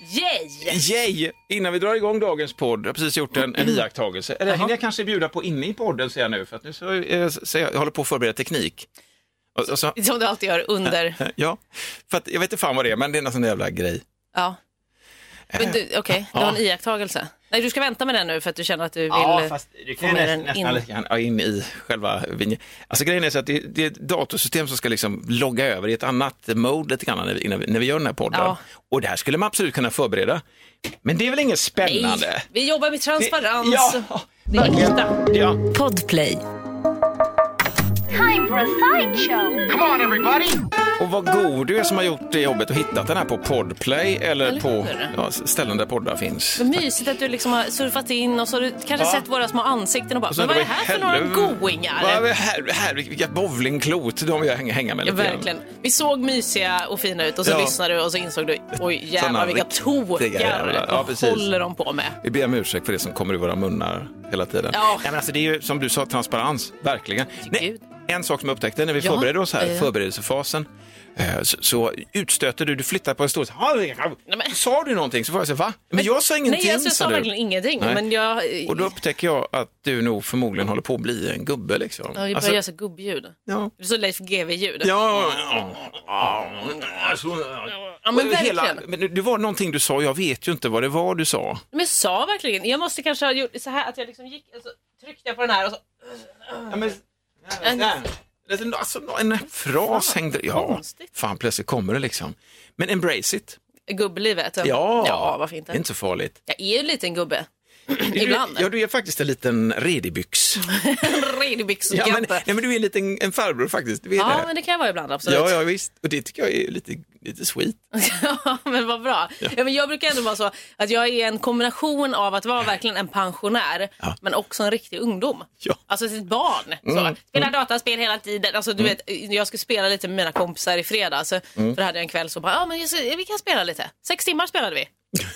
Yay! Yay! Innan vi drar igång dagens podd, jag har precis gjort en, en iakttagelse. Eller hinner jag kanske bjuda på inne i podden ser jag nu, för att nu så, eh, så jag, jag håller på att förbereda teknik. Och, och så, Som du alltid gör under. ja, för att jag vet inte fan vad det är, men det är någon sån jävla grej. Ja. Men du, Okej, du har en iakttagelse. Nej, du ska vänta med den nu för att du känner att du vill du få med den nästan in. lite grann ja, in i själva vinjen. Alltså grejen är så att det, det är ett datorsystem som ska liksom logga över i ett annat mode lite grann när vi, när vi, gör den här podden. Ja. Och det här skulle man absolut kunna förbereda. Men det är väl inget spännande? Nej, vi jobbar med transparens. Ja, Det är äkta. ja. Podplay. Time for a sideshow. Och vad god du är som har gjort det jobbet och hittat den här på Podplay eller, Eller på ja, ställen där poddar finns. Vad mysigt att du liksom har surfat in och så har du kanske Ja. sett våra små ansikten och bara, Och men vad är det här för några goingar? Vad är här, här, vilka bowlingklot de vill jag hänga, med Ja, lite grann. verkligen. Vi såg mysiga och fina ut och så Ja. lyssnade du och så insåg du, oj jävlar vilka tokar. Ja, precis. håller de på med? Vi ber om ursäkt för det som kommer ur våra munnar hela tiden. Ja. Men alltså, det är ju som du sa, transparens, verkligen. Nej. En sak som jag upptäckte när vi Ja. förberedde oss här, Ja. förberedelsefasen, eh, så, utstöter du, du flyttar på en stol, men- sa du någonting? Så var jag här, va? Men jag sa ingenting, Nej, alltså, jag sa du. verkligen ingenting. Nej. Men jag, Och då upptäcker jag att du nog förmodligen håller på att bli en gubbe liksom. Ja, jag börjar Alltså- göra så gubbljud. ja. Så Leif GW-ljud. Ja, ja, alltså, men hela, verkligen. men det var någonting du sa, jag vet ju inte vad det var du sa. Men jag sa verkligen, jag måste kanske ha gjort så här att jag liksom gick, och så tryckte jag på den här och så, Ja, men, En- alltså, en fras hängde... Ja, konstigt. fan plötsligt kommer det liksom. Men embrace it. gubblivet. Ja, ja varför det inte? är inte så farligt. Jag är ju en liten gubbe. Ibland. Ja, du är faktiskt en liten redibyx. En redig Ja, men, nej, men du är en liten en farbror faktiskt. Ja, det. men det kan jag vara ibland, absolut. Ja, ja, visst. Och det tycker jag är lite, lite sweet. Ja, men vad bra. Ja. men jag brukar ändå vara så att jag är en kombination av att vara verkligen en pensionär Ja. men också en riktig ungdom. Ja. Alltså ett barn. Så. Spelar dataspel hela tiden. Alltså, du vet, jag skulle spela lite med mina kompisar i fredags. För då hade jag en kväll så bara, ja men vi kan spela lite. Sex timmar spelade vi.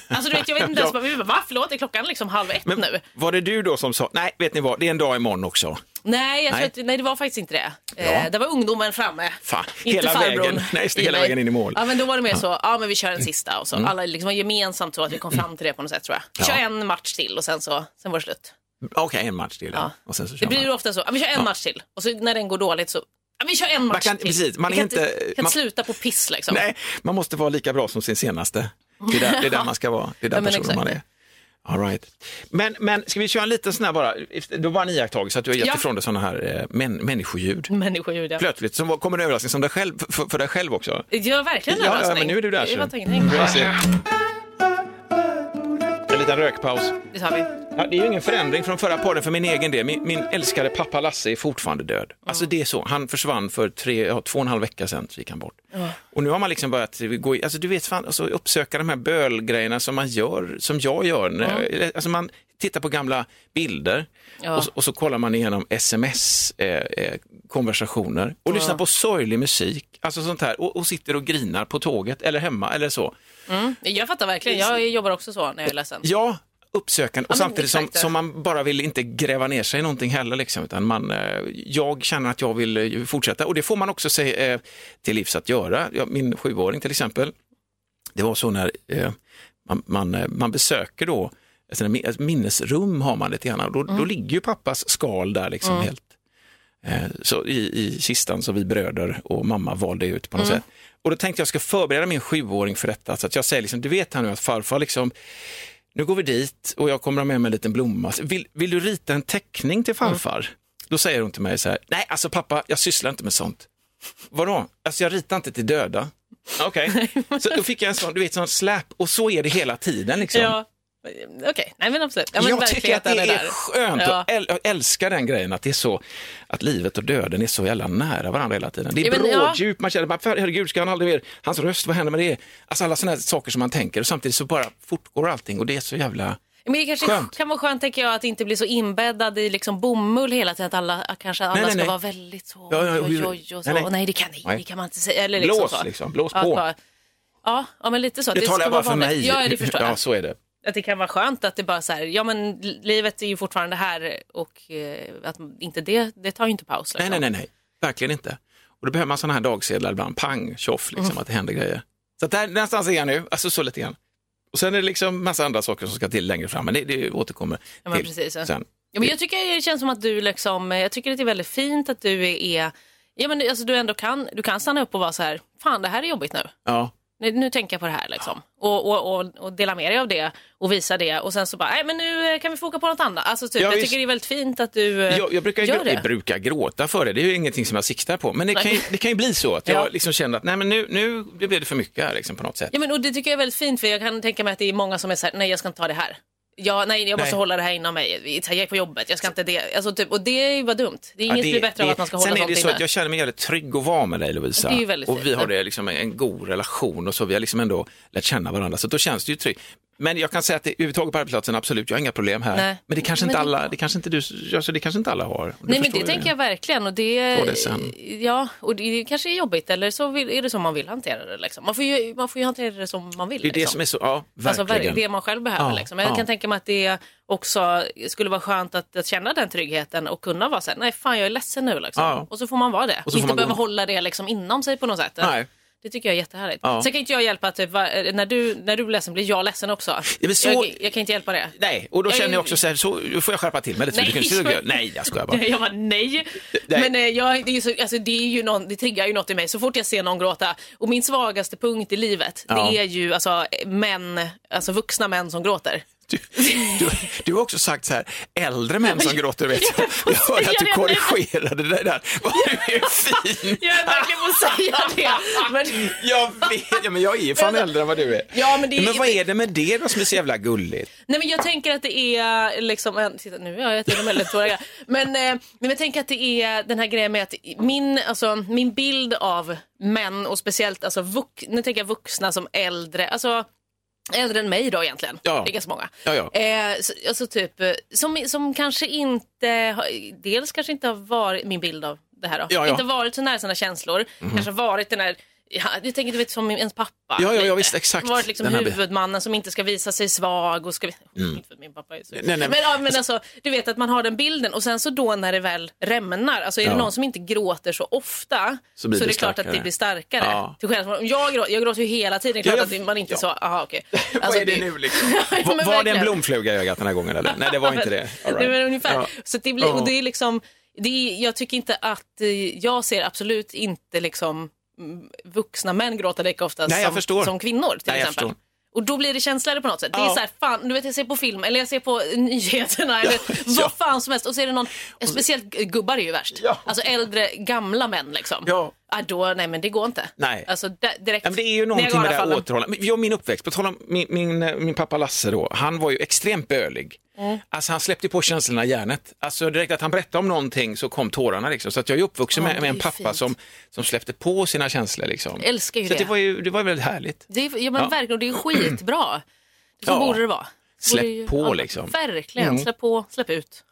Alltså du vet, jag vet inte ens, Ja. vi bara, va? Förlåt, är klockan liksom halv ett Men nu? var det du då som sa, nej, vet ni vad, det är en dag imorgon också. Nej, Nej. Att, nej, det var faktiskt inte det. Ja. Eh, det var ungdomen framme. Fan, inte hela farbrorn. vägen. Nej, hela mig. vägen in i mål. Ja, men då var det mer så, ja men vi kör en sista och så. Mm. Alla liksom gemensamt så att vi kom fram till det på något sätt tror jag. Kör en match till och sen så, sen var det slut. Okej, en match till. Ja. Och sen så Det blir man. ofta så, ja, vi kör en match till och så när den går dåligt så, vi kör en match kan- till. precis, man vi kan inte- kan man- sluta på piss liksom. Nej, man måste vara lika bra som sin senaste. Det är där, det är där man ska vara. Det är där Ja, personen man är. All right. men, men ska vi köra en liten sån här bara, det var en iakttagelse att du har gett Ja. ifrån dig sådana här eh, män, människoljud. Människoljud ja. Plötsligt, som kommer en överraskning som dig själv, för, för dig själv också. Ja, verkligen en Ja, ja, överraskning. men nu är du där, Det så. var liten rökpaus. Det tar vi. Ja, det är ju ingen förändring från förra podden för min egen del. Min, min älskade pappa Lasse är fortfarande död. Alltså det är så. Han försvann för tre, ja, två och en halv vecka sedan, så gick han bort. Och nu har man liksom börjat gå i, alltså du vet, fan, alltså, uppsöka de här bölgrejerna som man gör, som jag gör. När, alltså man tittar på gamla bilder Ja. och, så- och så kollar man igenom sms-konversationer eh, och lyssnar på sorglig musik, alltså sånt här, och, och sitter och grinar på tåget eller hemma eller så. Jag fattar verkligen, jag jobbar också så när jag är ledsen. Ja, uppsökande. Och Ja, samtidigt som, som man bara vill inte gräva ner sig i någonting heller. Liksom, utan man, eh, jag känner att jag vill eh, fortsätta och det får man också eh, till livs att göra. Ja, min sjuåring till exempel, det var så när eh, man, man, eh, man besöker då ett minnesrum har man lite grann. Då, Mm. då ligger ju pappas skal där liksom helt eh, så i, i kistan som vi bröder och mamma valde ut på något Mm. sätt. Och då tänkte jag ska förbereda min sjuåring för detta. Så att jag säger liksom, du vet här nu att farfar liksom, nu går vi dit och jag kommer ha med mig en liten blomma. Vill, vill du rita en teckning till farfar? Då säger hon till mig så här, nej alltså pappa, jag sysslar inte med sånt. Vadå? Alltså jag ritar inte till döda. Okej, så då fick jag en sån, du vet, sån släp och så är det hela tiden liksom. Ja, okej, nej men absolut. Ja, men jag tycker att det är där. skönt Ja. och äl- jag älskar den grejen att det är så att livet och döden är så jävla nära varandra hela tiden. Det är Ja, men, ja. bråddjup, man känner bara, herregud ska han aldrig mer, hans röst, vad händer med det? Alltså alla sådana saker som man tänker och samtidigt så bara fortgår allting och det är så jävla Men det kanske Skönt. kan vara skönt tänker jag att inte bli så inbäddad i liksom bomull hela tiden. Att alla, kanske alla Nej, nej, ska nej. vara väldigt så, Ja, ja, oj, oj, och så. nej, Nej, det, kan, nej, det kan man inte säga. Eller liksom Blås så. liksom, blås på. Ja, ja, men lite så. Det ska talar jag bara för mig. Ja, det förstår jag. Ja, så är det. Att det kan vara skönt att det bara så här, ja men livet är ju fortfarande här och eh, att inte det, det tar ju inte paus. Nej, liksom. nej, nej, nej, verkligen inte. Och då behöver man sådana här dagsedlar ibland, pang, tjoff, liksom, Mm. att det händer grejer. Så att där, någonstans är jag nu, alltså så lite grann. Och sen är det liksom massa andra saker som ska till längre fram, men det, det återkommer Ja, men till precis, ja. sen. Ja, men jag tycker det känns som att du liksom, jag tycker att det är väldigt fint att du är, ja men alltså du ändå kan, du kan stanna upp och vara så här, fan det här är jobbigt nu. Ja, Nu, tänker jag på det här liksom. Och, och, och, och dela med dig av det och visa det och sen så bara, nej men nu eh, kan vi foka på något annat. Alltså typ, Ja, jag visst. tycker det är väldigt fint att du eh, jag, jag, brukar, gör jag, det. brukar gråta för det, det är ju ingenting som jag siktar på. Men det kan ju, det kan ju bli så att jag Ja. liksom känner att nej, men nu, nu blev det för mycket här liksom, på något sätt. Ja men och det tycker jag är väldigt fint för jag kan tänka mig att det är många som är så här, nej jag ska inte ta det här. Ja, nej, jag måste Nej. hålla det här inom mig. Jag är på jobbet, jag ska inte det. Alltså, typ, och det är ju bara dumt. Det är inget Ja, blir bättre av att man ska hålla Sen är sånt det så inne. att jag känner mig väldigt trygg och van med dig Lovisa. Det är ju väldigt och vi fint. har det liksom en god relation och så. Vi har liksom ändå lärt känna varandra, så då känns det ju tryggt. Men jag kan säga att det, överhuvudtaget på arbetsplatsen, absolut, jag har inga problem här. Nej. Men det kanske Men inte det- alla, det kanske inte du, alltså det kanske inte alla har. Det Nej men det tänker jag verkligen och det, det sen. ja, och det kanske är jobbigt eller så vill, är det så man vill hantera det. Liksom. Man, får ju, man får ju hantera det som man vill. Det är det liksom. som är så, ja, Alltså verkligen. ver- det man själv behöver. Ja, liksom. Jag ja. kan tänka mig att det också skulle vara skönt att, att känna den tryggheten och kunna vara så här, nej fan jag är ledsen nu liksom. Ja. Och så får man vara det. Och inte behöva hålla det liksom inom sig på något sätt. Nej. Det tycker jag är jättehärligt. Ja. Sen kan inte jag hjälpa att typ, när, du, när du blir ledsen blir jag ledsen också. men så- jag, jag kan inte hjälpa det. Nej, och då Jag- känner jag också så här, så får jag skärpa till mig lite. Nej, kan inte. Nej, jag skojar bara. Jag bara nej. Nej. Men eh, jag, det, är så, alltså, det, är ju någon, det triggar ju något i mig så fort jag ser någon gråta. Och min svagaste punkt i livet Ja. det är ju alltså, män, alltså vuxna män som gråter. Du, du, du har också sagt så här, äldre män som gråter, vet jag. Jag hörde att du korrigerade det där. Vad du är fin! Jag är verkligen på att säga det. Men, Jag vet, ja, men jag är fan äldre än vad du är. Ja, men det men vad är det med det då som är så jävla gulligt? nej, men jag tänker att det är liksom, en, titta nu är jag till och med lite men, eh, men jag tänker att det är den här grejen med att min, alltså, min bild av män och speciellt alltså, vux, nu tänker jag vuxna som äldre, alltså Äldre än mig då egentligen. Ja. Det är ganska många. Ja, ja. Eh, så, alltså typ, eh, som, som kanske inte, dels kanske inte har varit min bild av det här då. Ja, ja. Inte varit så nära sina känslor. Kanske varit den där, ja, jag tänker du vet som ens pappa. Ja, ja, ja, visst, exakt. Varit liksom Den huvudmannen som inte ska visa sig svag och ska, inte för min pappa är så. Nej, nej. Men, ja, men alltså, du vet att man har den bilden och sen så då när det väl rämnar, alltså är det Ja. någon som inte gråter så ofta Så blir är det det klart att det blir starkare. Ja. Till skillnad från, jag, gråter, jag gråter ju hela tiden, klart Ja, att det- man inte ja. så, aha okej. vad Alltså, är det nu liksom? Men var, var det en blomfluga i ögat den här gången eller? Nej, det var inte det. All Det right. var ungefär. Så det blir, och det är liksom, det är, jag tycker inte att, eh, jag ser absolut inte liksom mm, vuxna män gråta lika ofta Nej, som, som kvinnor till Nej, exempel. Och då blir det känsligare på något sätt. Det är Ja. så här, fan, du vet jag ser på film eller jag ser på nyheterna eller vad fan som helst och så är det någon, speciellt gubbar är ju värst. Ja. Alltså äldre, gamla män liksom. Ah, då, nej men det går inte. Nej. Alltså di- direkt. Ja, men det är ju någonting med det här återhållande. Jag min uppväxt, på tal om min, min, min pappa Lasse då, han var ju extremt bölig. Alltså han släppte på känslorna i hjärnet. Alltså direkt att han berättade om någonting så kom tårarna liksom. Så att jag är uppvuxen Ja, med, med en ju pappa fint. som, som släppte på sina känslor liksom. Jag älskar ju så det. det var ju det var ju väldigt härligt. Det ja men Ja. verkligen, det är skitbra. Så Ja. borde det vara. Släpp ju- på, liksom. Verkligen, Mm. släpp på, släpp ut.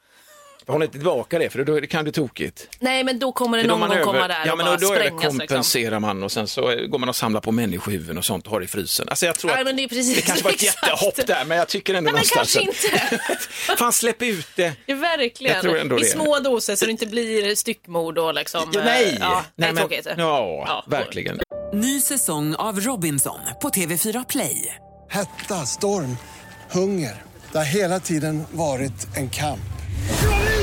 Håll inte tillbaka det för då det kan bli tokigt. Nej men då kommer det Det då någon gång man komma över- där ja, och men bara då, då är det sprängas. Liksom. kompenserar man och sen så går man och samlar på människohuvuden och sånt och har i frysen. Alltså jag tror Nej, att men det är precis- kanske var ett exakt. jättehopp där men jag tycker ändå Nej men någonstans kanske att- inte. Fan släpp ut det. Ja, verkligen. Jag tror ändå I det. små doser så det inte blir styckmord och liksom. Ja, nej, eh, Ja, det är nej men, tråkigt. ja, verkligen. Ny säsong av Robinson på TV4 Play. Hetta, storm, hunger. Det har hela tiden varit en kamp.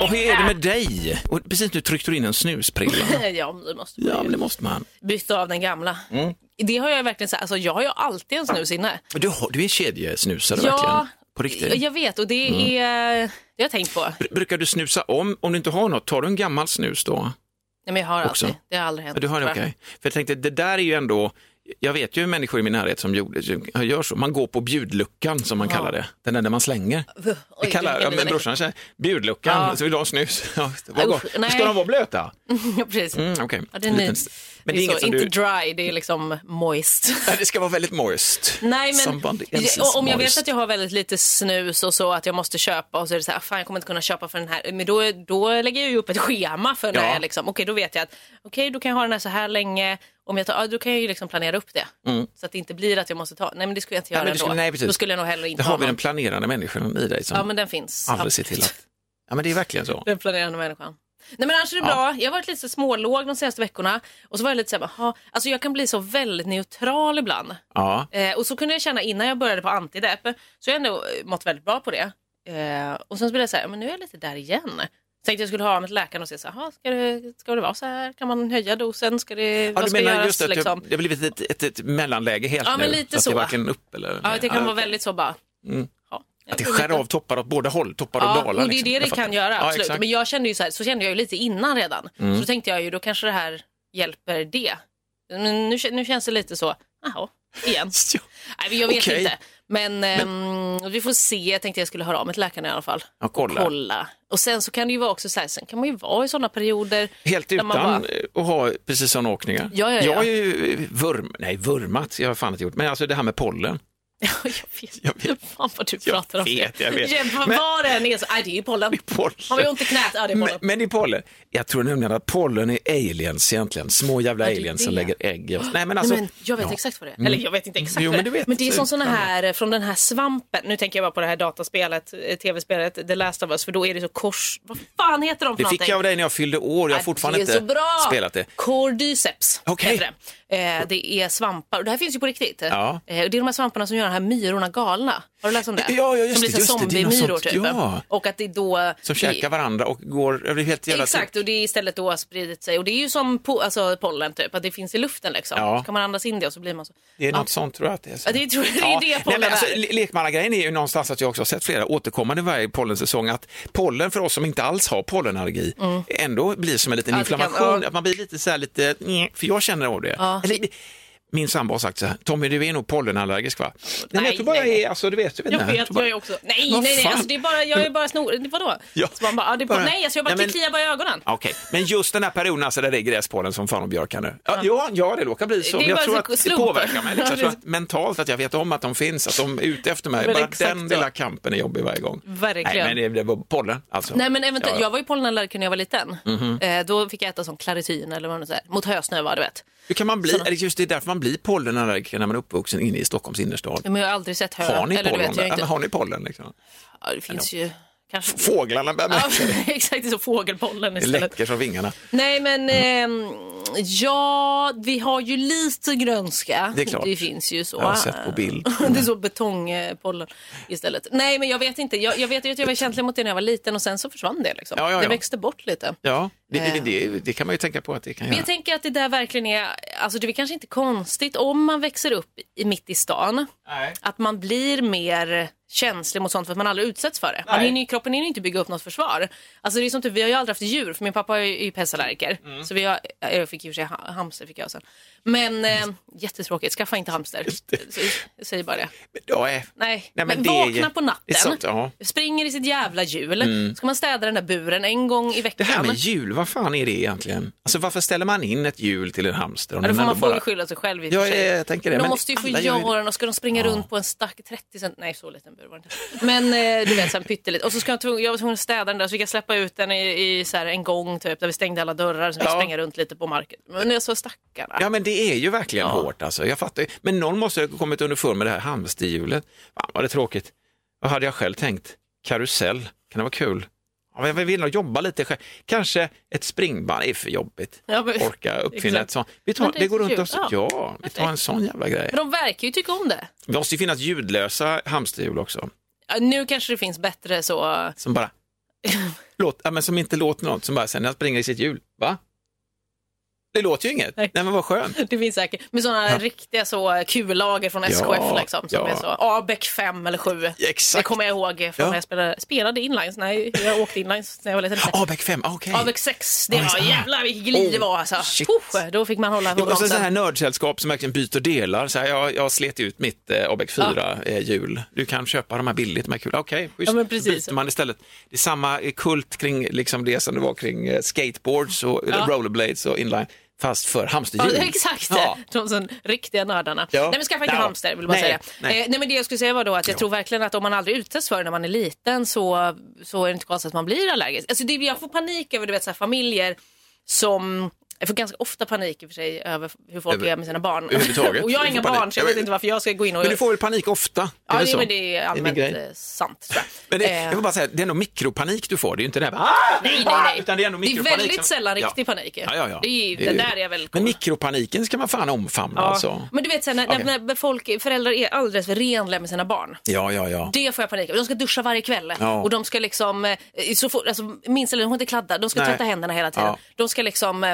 Och hur är det med dig? Och precis nu tryckte du in en snusprilla. ja, men det måste man Ja, ju. men det måste man. Byta av den gamla. Mm. Det har jag verkligen sagt, alltså jag har ju alltid en snus inne. Du, har, du är kedjesnusare Ja, verkligen? På riktigt? Jag vet och det Mm. är, det har jag tänkt på. Br- Brukar du snusa om? Om du inte har något, tar du en gammal snus då? Nej, men jag har Också. alltid, det har aldrig hänt. Ja, du har det, tror jag. okej. För jag tänkte, det där är ju ändå, jag vet ju människor i min närhet som gjorde, gör så, man går på bjudluckan som man Ja. kallar det, den där man slänger. Oj, Jag kallar, ja, men brorsan säger, bjudluckan, Ja. så vill du ha snus? Ja, vad gott. Ska de vara blöta? ja, precis. Mm, okej. Ja, det är liten- Men det är inget så, inte du... dry, det är liksom moist. Nej, det ska vara väldigt moist. Nej, men Somebody om jag vet att jag har väldigt lite snus och så att jag måste köpa och så är det så här, fan jag kommer inte kunna köpa för den här. Men då, då lägger jag ju upp ett schema för när Ja. jag liksom, okej då vet jag att okej då kan jag ha den här så här länge. Om jag tar, ja, då kan jag ju liksom planera upp det. Mm. Så att det inte blir att jag måste ta, nej men det skulle jag inte Nej, göra skulle- ändå. nej, precis. då skulle jag nog hellre inte Där har ha vi den planerande människan i dig som Ja men den finns. aldrig ser till att... Ja, men det är verkligen så. Den planerande människan. Nej men annars är det Ja. bra. Jag har varit lite så smålåg de senaste veckorna. Och så var jag lite såhär, aha, alltså jag kan bli så väldigt neutral ibland. Ja. Eh, och så kunde jag känna innan jag började på antidepp, så jag har ändå eh, mått väldigt bra på det. Eh, och sen så blev jag såhär, men nu är jag lite där igen. Så tänkte jag skulle ha med läkaren och se så här, "Jaha, ska det, ska det vara så här? Kan man höja dosen? Ska det, Ja, vad du ska menar göras? just att liksom? det har blivit ett, ett, ett mellanläge helt Ja, men nu? lite att så. det upp eller Ja, det kan Ja, vara väldigt så bara. Mm. Ja, Att det skär av toppar åt båda håll, toppar och Ja, dalar. och det är liksom. det det kan göra, Ja, absolut. exakt. Men jag kände ju så här, så kände jag ju lite innan redan. Mm. Så då tänkte jag ju, då kanske det här hjälper det. Men nu, nu känns det lite så, jaha, igen. Nej, men jag vet Okej. inte. Men, ehm, vi får se, jag tänkte jag skulle höra av mig till läkaren i alla fall. Ja, kolla. Och kolla. Och sen så kan det ju vara också så här, sen kan man ju vara i sådana perioder. Helt utan bara- eh, att ha precis sådana åkningar. Ja, ja, ja. Jag har ju vurm, nej vurmat, jag har fan inte gjort, men alltså det här med pollen. Jag vet. Fan vad du Jag pratar om vet, det. jag vet. Jävlar, Men- Vad det än är så, nej det är ju pollen. pollen. Har vi ont i knät? Ja det är Men, pollen. men i pollen, jag tror nämligen att pollen är aliens egentligen, små jävla Ja, det är aliens som det. lägger ägg. Nej men alltså, Nej, men jag vet ja. exakt vad det är. Mm. Eller jag vet inte exakt Jo, men det du är. vet. Men det är som såna Ja. här, eh, från den här svampen. Nu tänker jag bara på det här dataspelet, eh, tv-spelet The Last of Us, för då är det så kors... Vad fan heter de för Det fick någonting? jag av dig när jag fyllde år, jag har fortfarande det är inte bra. spelat det. Cordyceps Okej. heter det. Eh, det är svampar, och det här finns ju på riktigt. Ja. Eh, det är de här svamparna som gör här myrorna galna. Har du läst om det? Ja, ja, just som blir just zombiemyror typ. Ja. Och att det då... Som käkar varandra och går, är helt jävla Exakt, och det är istället då spridit sig. Och det är ju som po- alltså, pollen typ, att det finns i luften liksom. Ja. Så kan man andas in det och så blir man så... Det är Ja. något sånt tror jag att det är. Så. Ja, det, tror, det är det nej, pollen men alltså, le- lekmannagrejen är ju någonstans att jag också har sett flera återkommande varje pollensäsong att pollen för oss som inte alls har pollenallergi ändå blir som en liten kan- inflammation, ja. att man blir lite så här lite, för jag känner av det. Eller, min sambo har sagt så här, Tommy du är nog pollenallergisk va? Nej, men Nej, jag tror bara nej, jag nej. är, alltså du vet, jag vet Jag vet, tror bara- jag är också. Nej, nej, nej, alltså, det är bara, jag är bara snor... Vadå? Ja. Så man bara, ja, det är på, Bara- nej, alltså, jag bara Nej, men- kliar bara i ögonen. Okej, men just den här perioden alltså, där det är gräspollen som fan och björkar nu. Ja, ja, ja, det råkar bli så. Det Men jag tror att det slump. påverkar mig. Liksom. Jag att mentalt att jag vet om att de finns, att de är ute efter mig. Men Bara den lilla kampen är jobbig varje gång. Verkligen. Nej, men det, det var pollen alltså. Nej men eventuellt, Ja. jag var ju pollenallergiker när jag var liten. Mhm. Eh, då fick jag äta sån klaritin eller vad det är, mot hösnö var du vet. Hur kan man bli, Såna- just det är därför man blir pollenallergiker när man är uppvuxen inne i Stockholms innerstad? Men jag har aldrig sett hö. Ni eller, vet, har ni pollen liksom? Ja, det finns ju kanske... Fåglarna bär med Ja, sig. exakt, det är så fågelpollen Det istället. läcker från vingarna. Nej men ehm, ja, vi har ju lite grönska. Det är klart. Det finns ju så. Jag har sett på bild. det är så betongpollen istället. Nej men jag vet inte. Jag, jag vet ju att jag var känslig mot det när jag var liten och sen så försvann det liksom. Ja, ja, Det ja. växte bort lite. Ja, det, det, Eh. det, det kan man ju tänka på att det kan Men göra. jag tänker att det där verkligen är, alltså det är kanske inte konstigt om man växer upp i, mitt i stan. Att man blir mer känslig mot sånt för att man aldrig utsätts för det. Man hinner, ju- kroppen hinner ju inte bygga upp något försvar. Alltså det är som typ, vi har ju aldrig haft djur för min pappa är ju är ju pälsallergiker. Mm. Så vi har, jag fick ju i och för sig ha- hamster fick jag sen. Men eh, jättetråkigt, skaffa inte hamster. Jag säger bara det. Ja, eh, Nej, Nej, men men, det är ju- vakna på det är natten, sant, ja. springer i sitt jävla hjul. Mm. Ska man städa den där buren en gång i Det veckan? här med jul, vad fan är det egentligen? Alltså varför ställer man in ett jul till en hamster? om Ja, då den får man ändå bara- skylla sig själv i och Ja, för sig. jag tänker det, De men måste ju få alla gör ju göra den och ska de springa runt på en stack 30 cent, nej så liten bur var det inte. Men eh, du vet så här pyttelite. Och så ska jag, jag var tvungen att städa den där så fick jag släppa ut den i, i så här en gång typ där vi stängde alla dörrar så jag Ja. springa runt lite på marken. Men jag så stackarna. Ja men det är ju verkligen hårt alltså, jag fattar. Men någon måste ha kommit underfund med det här hamsterhjulet. Fan vad det tråkigt. Vad hade jag själv tänkt? Karusell, kan det vara kul? Ja, Jag vill nog jobba lite själv. Kanske ett springband är för jobbigt. Ja, men- Orka uppfinna ett sånt. Vi tar, det, det går runt och så, Ja. ja, vi tar en sån jävla grej. Men de verkar ju tycka om det. Det måste ju finnas ljudlösa hamsterhjul också. Ja, Nu kanske det finns bättre så. Som bara, låt, ja, men som inte låter något, som bara sen när han springer i sitt hjul. Va? Det låter ju inget. Nej, Nej. men vad skönt. Det finns säkert. Med sådana riktiga så kullager från SKF Ja, liksom. Som ja. är så ABEC 5 eller 7. exakt. Det kommer jag ihåg från Ja. när jag spelade, spelade inlines. Nej, jag åkte inlines när jag var liten. ABEC 5, okej. ABEC 6, det Ja, var ah. jävlar vilket glid det var alltså. shit. Puh, då fick man hålla Jo, och så så här nördsällskap som verkligen byter delar. Så här, jag, jag slet ut mitt eh, ABEC 4 eh, hjul. Du kan köpa de här billigt, de här kul. Okej, schysst. Ja, men Då precis. byter man istället. Det är samma eh, kult kring liksom det som det var kring eh, skateboards och rollerblades och inline, fast för Ja, hamsterhjul. exakt, Ja. de som riktiga nördarna. Ja. Nej men skaffa inte Ja. hamster vill jag bara Nej, säga. nej. Eh, nej men det jag skulle säga var då att jag tror verkligen att om man aldrig utsätts för det när man är liten så, så är det inte konstigt att man blir allergisk. Alltså det, jag får panik över du vet, så här, familjer som jag får ganska ofta panik i och för sig över hur folk Över- är med sina barn. och jag har inga panik. barn så jag vet inte varför jag ska gå in och... Men du får väl panik ofta? Är ja, det det, men det är allmänt grej? eh, sant tror jag. Men det, Eh, jag vill bara säga, det är nog mikropanik du får, det är ju inte det här bara, "Ah!" Nej, nej, nej. Utan det är ändå det är väldigt sällan Ja. riktig panik. Ja, ja, ja. Det är, Det det är- där är väl Men mikropaniken ska man fan omfamna Ja. alltså. Men du vet sen när, Okej. när, folk, föräldrar är alldeles för renliga med sina barn. Ja, ja, ja. Det får jag panik över. De ska duscha varje kväll Ja. och de ska liksom, eh, så fort, alltså, minst eller de får inte kladda, de ska Nej. tvätta händerna hela tiden. Ja. De ska liksom,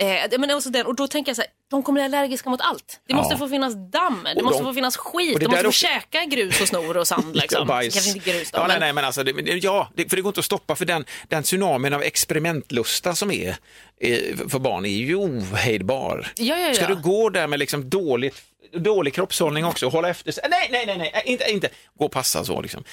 eh, men också den, och då tänker jag så här, de kommer bli allergiska mot allt. Det måste Ja. få finnas damm, det Och måste de- få finnas skit, de måste få också- käka grus och snor och sand liksom. Bajs. Kanske inte grus då, ja, men... nej, nej, men alltså, det- ja, det, för det går inte att stoppa för den, den tsunamin av experimentlusta som är eh, för barn är ju ohejdbar. Ja, ja, ja. Ska du gå där med liksom dåligt dålig kroppshållning också hålla efter sig. Nej, nej, nej, nej, inte, inte gå och passa så liksom.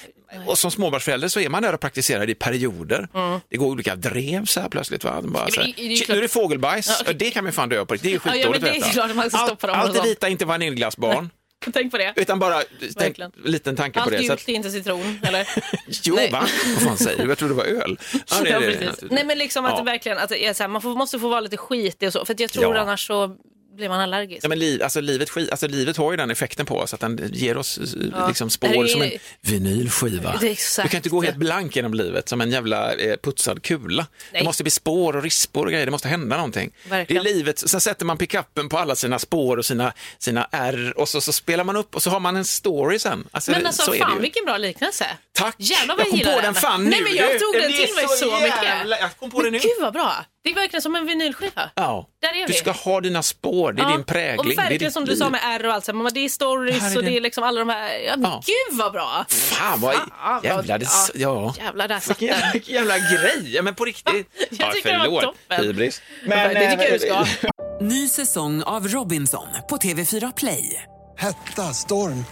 Och som småbarnsförälder så är man där och praktiserar i perioder. Det går olika drev så här plötsligt. Va? Bara, men så här, det- det är ju "Shit, klart- nu är det fågelbajs, Ja, okej. det kan man fan dö på. Det är ju Ja, ja, skitdåligt det är klart Allt så. rita inte vaniljglassbarn. Tänk på det. Utan bara tänk, Verkligen. liten tanke på Allt det. Så gult att, är inte citron, eller? jo, Nej. va? Vad fan säger du? Jag trodde det var öl. Ja, det är Ja, det, naturligtvis. Nej men liksom att Ja. det verkligen, att det är så här, man får, måste få vara lite skitig och så, för jag tror Ja. annars så blir man allergisk. Ja, men liv, alltså, livet, alltså, livet har ju den effekten på oss att den ger oss eh, liksom, Det här spår är- som en vinylskiva. Du kan inte gå helt blank genom livet som en jävla eh, putsad kula. Nej. Det måste bli spår och rispor och grejer, det måste hända någonting. Verkligen. Det är livet, sen sätter man pickuppen på alla sina spår och sina, sina R och så, så spelar man upp och så har man en story sen. Alltså, Men alltså så är det fan ju. vilken bra liknelse. Tack! Jävlar vad jag kom på den fan Nej nu. men jag tog den till mig så, jävla- mycket. Jag kom på Men nu. gud vad bra. Det är verkligen som en vinylskiva. Ja. Där är Du vi. ska ha dina spår, det är Ja, din prägling. Och det är verkligen som du liv. sa med R och allt, så här, men det är Det stories här är och det är liksom alla de här, ja, Ja. gud vad bra. Fan vad Fan, jävlar, det, vad- ja. Jävlar, där satt jävla, den. vilken jävla grej, ja, men på riktigt. Jag tycker det var förlåt, toppen. Hybris. Men, det tycker jag du ska. Ny säsong av Robinson på TV4 Play. Hetta, storm,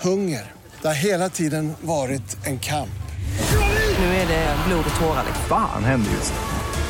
hunger. Det har hela tiden varit en kamp. Nu är det blod och tårar. liksom. Fan händer just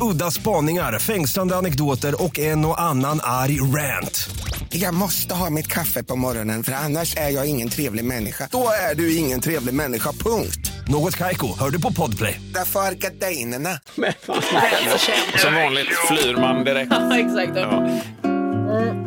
Udda spaningar, fängslande anekdoter och en och annan arg rant. Jag måste ha mitt kaffe på morgonen för annars är jag ingen trevlig människa. Då är du ingen trevlig människa, punkt. Något Kaiko, hör du på Podplay. Därför är gardinerna. Men som vanligt flyr man direkt. Ja, exakt. Ja.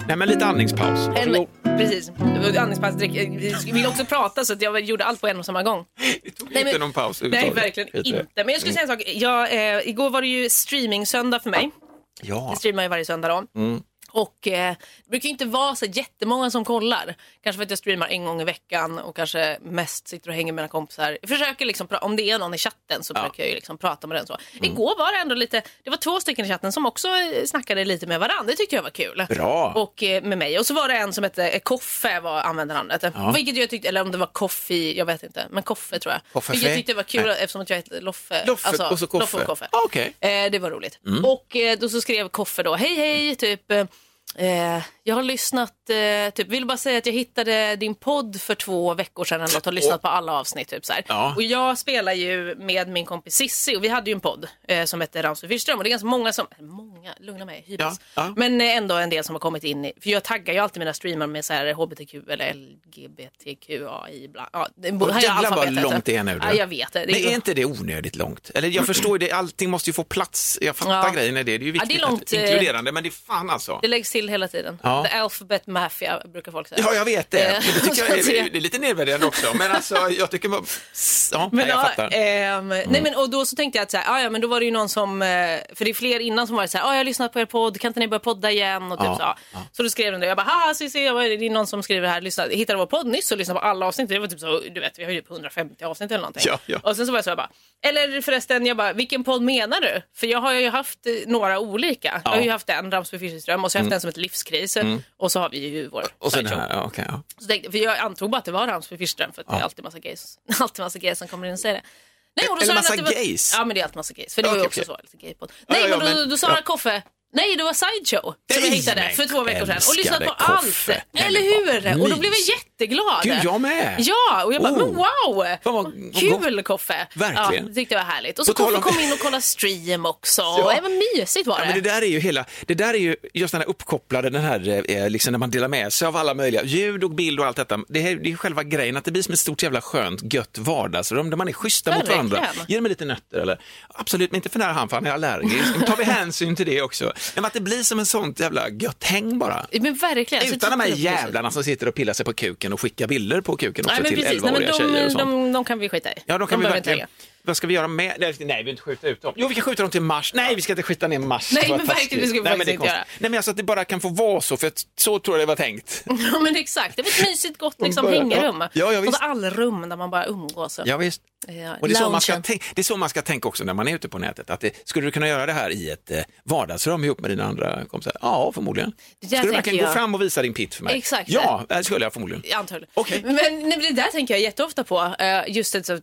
Nej, men lite andningspaus. En, Varsågod. Precis. Andningspaus. drick- Vi vill också prata så att jag gjorde allt på en och samma gång. Det tog Nej, inte men- någon paus Nej, verkligen inte. Men jag skulle säga en sak. Jag, eh, igår var det ju streaming-söndag för mig. Ja. Jag streamar ju varje söndag då. Och eh, det brukar inte vara så jättemånga som kollar. Kanske för att jag streamar en gång i veckan och kanske mest sitter och hänger med mina kompisar. Jag försöker liksom, om det är någon i chatten så brukar jag ju liksom prata med den så. Igår var det ändå lite, det var två stycken i chatten som också eh, snackade lite med varandra. Det tyckte jag var kul. Bra. Och eh, med mig. Och så var det en som hette eh, Koffe var användarnamnet. Vilket jag tyckte, eller om det var Koffi, jag vet inte. Men Koffe tror jag. Koffe Vilket jag tyckte var kul Nej. eftersom att jag heter Loffe. Loffe och så Koffe. Loffe och Koffe. Ah, okej. Eh, det var roligt. Och eh, då så skrev Koffe då, hej hej, typ. Eh, Jag har lyssnat, eh, typ, vill bara säga att jag hittade din podd för två veckor sedan eller något, har lyssnat på alla avsnitt. Typ, så. Ja. Och jag spelar ju med min kompis Sissi och vi hade ju en podd eh, som hette Ramsby Fyrström och det är ganska många som, många, lugna mig. Ja, ja. Men eh, ändå en del som har kommit in i, för jag taggar ju alltid mina streamar med så här HBTQ eller LGBTQAI, bla, ja, det Och alfabetet. långt det är nu. Ja, jag vet det. det Men är inte det onödigt långt? Eller jag förstår ju det, allting måste ju få plats. Jag fattar Ja. grejen i det, det är ju Ja, det är viktigt. långt, eh, inkluderande, men det är fan alltså. Det läggs till hela tiden. Ja. The alphabet mafia brukar folk säga. Ja, jag vet det. Eh, Men det tycker jag är, det är lite nedvärderande också. Men alltså, jag tycker bara... Ja, nej, jag ja, fattar. Mm. ehm, nej, men, och då så tänkte jag att så här, ah, ja, men då var det ju någon som, eh, för det är fler innan som varit så här, ah, jag har lyssnat på er podd, kan inte ni börja podda igen? Och typ Ja, så. så då skrev de det, jag bara, ha, se, se, det är någon som skriver här, lyssna, hittade vår podd nyss och lyssnade på alla avsnitt. Det var typ så, du vet, vi har ju typ 150 avsnitt eller någonting. Ja, ja. Och sen så var jag så, jag bara, eller förresten, jag bara, vilken podd menar du? För jag har ju haft eh, några olika. Jag har ju haft en, Ramsby Fyrström, och så har jag haft en som heter Livskris. Och så har vi ju vår Mm. Och så här, ja, okej. ja. Så tänkte, för jag antog bara att det var Ramsby Fyrström för att det är alltid massa gays, alltid massa gays som kommer in och säger det. Nej, och då sa massa att det var, gays? Ja men det är alltid massa gays. För det var ju också okej. så, lite gaypodd. Ja, Nej ja, men då, då sa ja. Koffe, nej det var Sideshow som jag hittade för två veckor sedan och lyssnat på allt. Eller hur? Och då blev jag jätteglad. Gud, jag med. Ja, och jag bara, Oh. men wow! Fan, vad- vad Kul Koffe! Verkligen. Ja, det tyckte jag var härligt. Och så Koffe om- kom in och kollade stream också. Ja. Och det var mysigt var Ja, det. men det där är ju hela, det där är ju just den här uppkopplade, den här, eh, liksom när man delar med sig av alla möjliga ljud och bild och allt detta. Det är, det är själva grejen, att det blir som ett stort jävla skönt, gött vardagsrum där man är schyssta Ja, mot varandra. Ge mig lite nötter eller, absolut, men inte för nära han för han är allergisk. Men tar vi hänsyn till det också. Men att det blir som en sånt jävla gött häng bara. Men verkligen. Så Utan de här var jävlarna som sitter och pillar sig på kuken och skickar bilder på kuken också Nej, men till precis. Nej, 11-åriga men tjejer och de, sånt. de, de kan vi skita i. Ja, då kan de vi inte verkligen. lägga. Vad ska vi göra med? Nej, vi vill inte skjuta ut dem. Jo, vi kan skjuta dem till mars. Nej, vi ska inte skjuta ner mars. Nej, men verkligen, det ska vi nej, faktiskt inte konstigt. Nej, men alltså att det bara kan få vara så, för så tror jag det var tänkt. Ja men exakt, det var ett mysigt gott liksom, bara- hängrum. Ja, ja, visst. Allrum där man bara umgås. Ja, visst. Ja, Och det är, så man ska tänka, det är så man ska tänka också när man är ute på nätet. Att det, skulle du kunna göra det här i ett eh, vardagsrum ihop med dina andra kompisar? Ja, förmodligen. Skulle du verkligen gå jag. fram och visa din pitt för mig? Exakt. Ja, det skulle jag förmodligen. Antagligen. Okej. Men nej, men det där tänker jag jätteofta på. eh, Just det, så,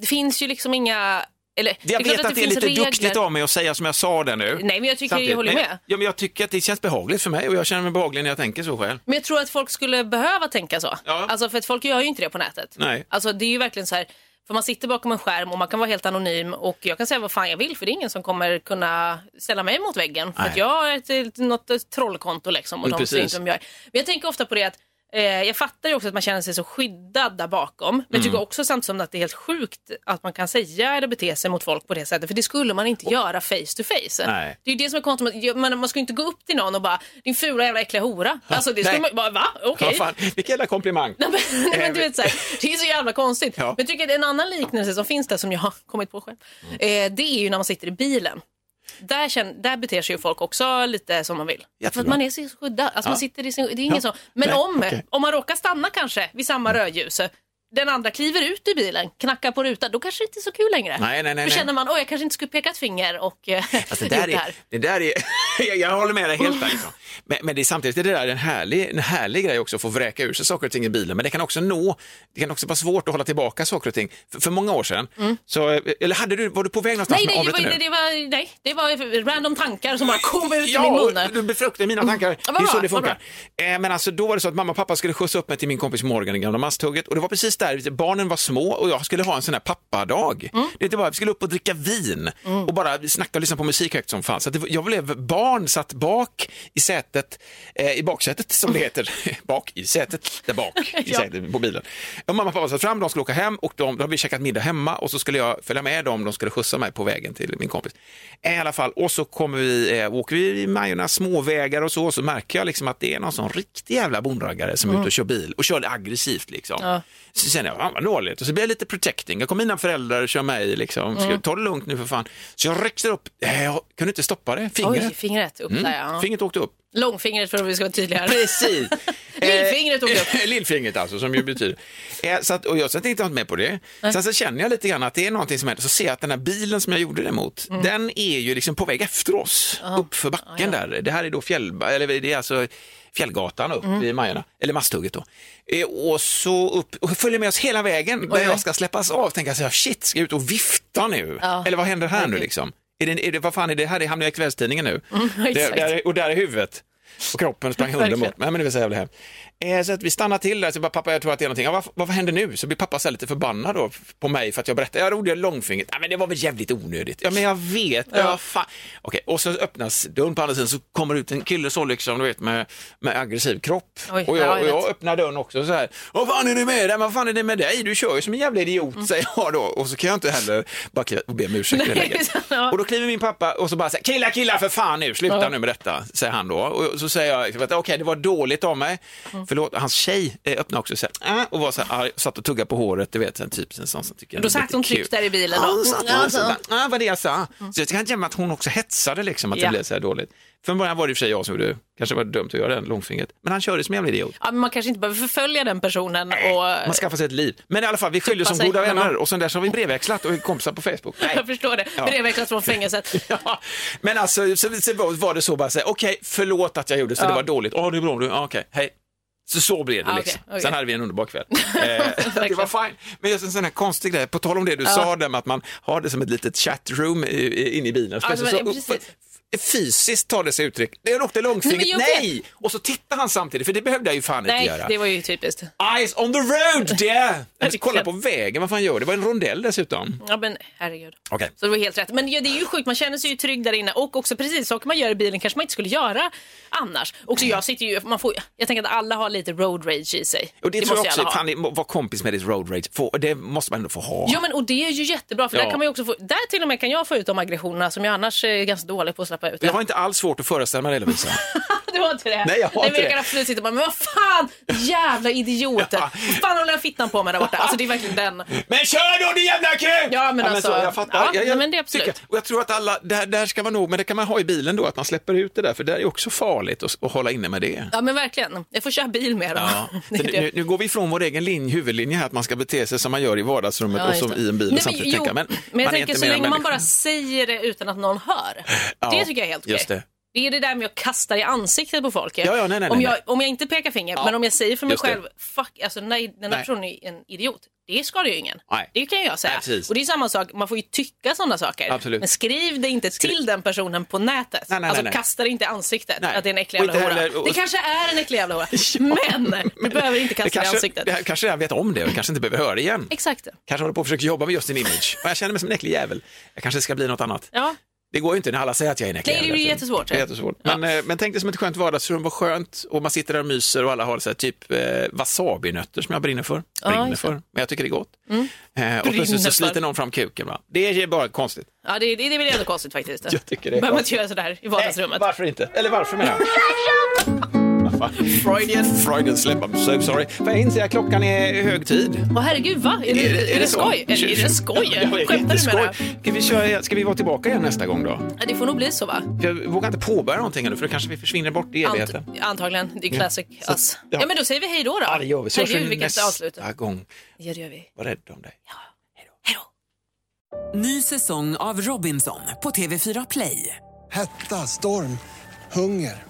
det finns ju liksom inga... Eller, Jag vet att det är lite regler. duktigt av mig att säga som jag sa det nu. Nej, men jag tycker jag Samtidigt. håller Men- med. Ja, men jag tycker att det känns behagligt för mig och jag känner mig behaglig när jag tänker så själv. Men jag tror att folk skulle behöva tänka så. Ja. Alltså för att folk gör ju inte det på nätet. Nej. Alltså det är ju verkligen så här, för man sitter bakom en skärm och man kan vara helt anonym och jag kan säga vad fan jag vill för det är ingen som kommer kunna ställa mig mot väggen. För att jag har ett, något ett trollkonto liksom och de inte vem jag. Men jag tänker ofta på det att eh, jag fattar ju också att man känner sig så skyddad där bakom. Men jag tycker Mm. också samtidigt som att det är helt sjukt att man kan säga eller bete sig mot folk på det sättet. För det skulle man inte göra face to face. Nej. Det är ju det som är konstigt. Man, man ska ju inte gå upp till någon och bara din fula jävla äckliga hora. Alltså det skulle Nej. man bara va? Okej. Fan, vilken jävla komplimang. Nej, men, men du vet, så här, det är så jävla konstigt. Ja. Men jag tycker att en annan liknelse som finns där som jag har kommit på själv. Mm. Eh, det är ju när man sitter i bilen. Där, känn, där beter sig ju folk också lite som man vill. För Jättebra. att man är så skyddad. Alltså Ja. man sitter i sin, det är ingen Ja. så. Men Nej, om. Mm. om man råkar stanna kanske vid samma rödljus. Den andra kliver ut ur bilen, knackar på rutan, då kanske det inte är så kul längre. Nej, nej, nej, Då känner man, oj jag kanske inte skulle peka ett finger och eh, Alltså, det, där det är, det där är, jag, jag håller med dig helt där. Liksom. Men, men det är samtidigt är det där en härlig, en härlig grej också att få vräka ur sig saker och ting i bilen. Men det kan också nå, det kan också vara svårt att hålla tillbaka saker och ting. För, för många år sedan, så, eller hade du, var du på väg någonstans Mm. Nej, nej, det var, det, var, nej, det var random tankar som bara kom ut Ja, i min mun. du befruktade mina tankar. Ja, det är så det funkar. Eh, Men alltså, då var det så att mamma och pappa skulle skjutsa upp mig till min kompis Morgan i Gamla Masthugget och det var precis där, barnen var små och jag skulle ha en sån här pappadag. Mm. Det var, vi skulle upp och dricka vin och bara snacka och lyssna på musik högt som fanns. Så det, jag blev barn, satt bak i sätet, eh, i baksätet som det heter, bak i sätet, där bak i sätet på bilen. Och mamma och pappa satt fram, de skulle åka hem och de, då hade vi käkat middag hemma och så skulle jag följa med dem, de skulle skjutsa mig på vägen till min kompis. I alla fall, och så kommer vi, eh, åker vi i Majorna småvägar och så, och så märker jag liksom att det är någon sån riktig jävla bondraggare som är ute och kör bil och kör aggressivt liksom. Ja. Så känner jag, fan vad dåligt. Och så blir jag lite protecting. Jag kommer mina föräldrar och kör mig liksom. Ska ta det lugnt nu för fan. Så jag räckte upp, eh, jag kunde inte stoppa det, fingret. Oj, fingret upp Mm. där ja. Fingret åkte upp. Långfingret för att vi ska vara tydliga här. Precis. Lillfingret åkte upp. Eh, Lillfingret alltså, som ju betyder. Eh, så att, och jag tänkte inte med på det. Sen så känner jag lite grann att det är någonting som händer. Så ser jag att den här bilen som jag gjorde det mot, Mm. den är ju liksom på väg efter oss, upp för backen där. Det här är då fjäll, eller det är alltså Fjällgatan upp Mm. i Majorna, eller Masthugget då. Eh, och så upp, och följer med oss hela vägen där Oj, jag ska släppas av. Tänker jag shit, ska jag ut och vifta nu? Ja. Eller vad händer här nu Okej. liksom? Är det, är det, vad fan är det här? Det hamnar i kvällstidningen nu. Mm, det, där, är- och där är huvudet. Och kroppen sprang hunden. Nej, men det var så jävla hemskt. Eh, så att vi stannar till där, så bara pappa jag tror att det är någonting. Ja, vad, vad händer nu? Så blir pappa så lite förbannad då på mig för att jag berättar. Jag rodde långfingret. Ja, men det var väl jävligt onödigt. Ja men jag vet. Ja. fan. Okej, och så öppnas dörren på andra sidan så kommer ut en kille så liksom, du vet med, med aggressiv kropp. Oj, och, ja, jag, och jag öppnar dörren också så här. Vad fan är det med dig? Vad fan är det med dig? Du kör ju som en jävla idiot, Mm. säger jag då. Och så kan jag inte heller bara och be om ursäkt i läget. ja. Och då kliver min pappa och så bara säger killar, killar för fan nu, sluta Ja. nu med detta, säger han då. Och så säger jag, du, okej det var dåligt av mig, Mm. Förlåt, hans tjej eh, öppnade också så här, och var så här, arg, satt och tuggade på håret, du vet, en typ en sån som tycker Då satt hon tryggt där i bilen Ja, hon satt och så, så. där, ah, vad det jag sa. Så jag kan inte gömma att hon också hetsade liksom, att Ja. det blev så här dåligt. Från början var det i och för sig jag som gjorde, kanske var det dumt att göra den långfingret, men han körde som en jävla idiot. Ja, men man kanske inte behöver förfölja den personen och... Man skaffar sig ett liv. Men i alla fall, vi Tuppa som goda vänner och sen dess har vi brevväxlat och är kompisar på Facebook. Nej. Jag förstår det. Ja. Brevväxlat från fängelset. Ja, men alltså så, så var- det så bara säga, okej, förlåt att jag gjorde så Ja. det var dåligt. Ja, det är bra, okej, hej. Så så blev det Ja, liksom. okej, okej. Sen hade vi en underbar kväll. Eh, det var fine. Men just en sån här konstig grej, på tal om det du Ja. sa där med att man har det som ett litet i- inne i bilen. Ja, så, precis. Fysiskt tar det sig uttryck. Det åkte långfingret, Nej, nej, jag Och så tittar han samtidigt, för det behövde jag ju fan Nej, inte göra. det var ju typiskt. Eyes on the road, dear! Verkligen. Kolla på vägen, vad fan gör det? Det var en rondell dessutom. Ja, men herregud. Okej. Så det var helt rätt. Men det är ju sjukt, man känner sig ju trygg där inne och också precis saker man gör i bilen kanske man inte skulle göra annars. Också jag sitter ju, man får, jag tänker att alla har lite road rage i sig. Och det, tror jag också, fan, det- var kompis med ditt road rage, få, det måste man ändå få ha. Ja men och det är ju jättebra för Ja. där kan man ju också få, där till och med kan jag få ut de aggressionerna som jag annars är ganska dålig på att släppa ut. Jag har inte alls svårt att föreställa mig det Lovisa. Du har inte det? Nej, jag har Nej, inte men jag det. kan absolut sitta och bara, men vad fan, jävla idioter. Ja. Vad fan håller den fittan på med där borta? Alltså det är verkligen den. Men kör då din jävla kuk! Ja, men alltså, så, jag fattar. ja, jag, jag, men det är absolut. tycker- och jag tror att alla, där, där ska man nog, men det kan man ha i bilen då, att man släpper ut det där, för det är också farligt att, att hålla inne med det. Ja men verkligen, jag får köra bil med dem. Ja. Det det. nu, nu går vi ifrån vår egen linje, huvudlinje här, att man ska bete sig som man gör i vardagsrummet Ja, och som det. i en bil Nej, men samtidigt jo, tänka, men, Men jag tänker inte så länge man bara säger det utan att någon hör. Det tycker jag är helt okej. Det. Är det där med att kasta i ansiktet på folk. Ja, ja, nej, nej, om, jag, nej. om jag inte pekar finger, Ja, men om jag säger för mig just det. själv, fuck, alltså nej, den här personen är en idiot. Det skadar ju ingen. Nej. Det kan jag säga. Och det är samma sak, man får ju tycka sådana saker. Absolut. Men skriv det inte till den personen på nätet. Nej, nej, alltså kasta det inte i ansiktet att det är en äcklig jävla hora. heller- Det kanske är en äcklig jävla hora. men du behöver inte kasta det, i kanske, ansiktet. det kanske redan vet om det och kanske inte behöver höra det igen. Exakt. Kanske håller på att försöka jobba med just sin image. Och jag känner mig som en äcklig jävel. Jag kanske ska bli något annat. Ja. Det går ju inte när alla säger att jag är en äcklig Nej, det är ju jättesvårt. Det är jättesvårt. Men, eh, men tänk dig som ett skönt vardagsrum, vad skönt. Och man sitter där och myser och alla har så här, typ eh, wasabinötter som jag brinner för. Ja, Brinner för. Men jag tycker det är gott. Mm. Eh, och plötsligt så sliter någon fram kuken. Va? Det är bara konstigt. Ja, det, det, det är väl ändå konstigt faktiskt. Jag tycker det är Behöver man inte göra sådär i vardagsrummet. Varför inte? Eller varför menar jag? Freudian. Freudian slip, I'm so sorry. För jag inser att klockan är hög tid. Åh herregud, va? Är det, är det, så? skoj? Är, är det skoj? Ja, det är Skämtar du med det? Ska vi, köra, ska vi vara tillbaka igen nästa gång då? Ja, det får nog bli så va? Jag vågar inte påbörja någonting ännu för då kanske vi försvinner bort i evigheten. Ant, antagligen. Det är classic Så- us. ja. Ja. men då säger vi hej då då. Ja, det gör vi. Så Herregud, vi vilket avslut. nästa gång. Ja, det gör vi. Var rädd om dig. Ny säsong av Robinson på TV4 Play. Hetta, storm, hunger.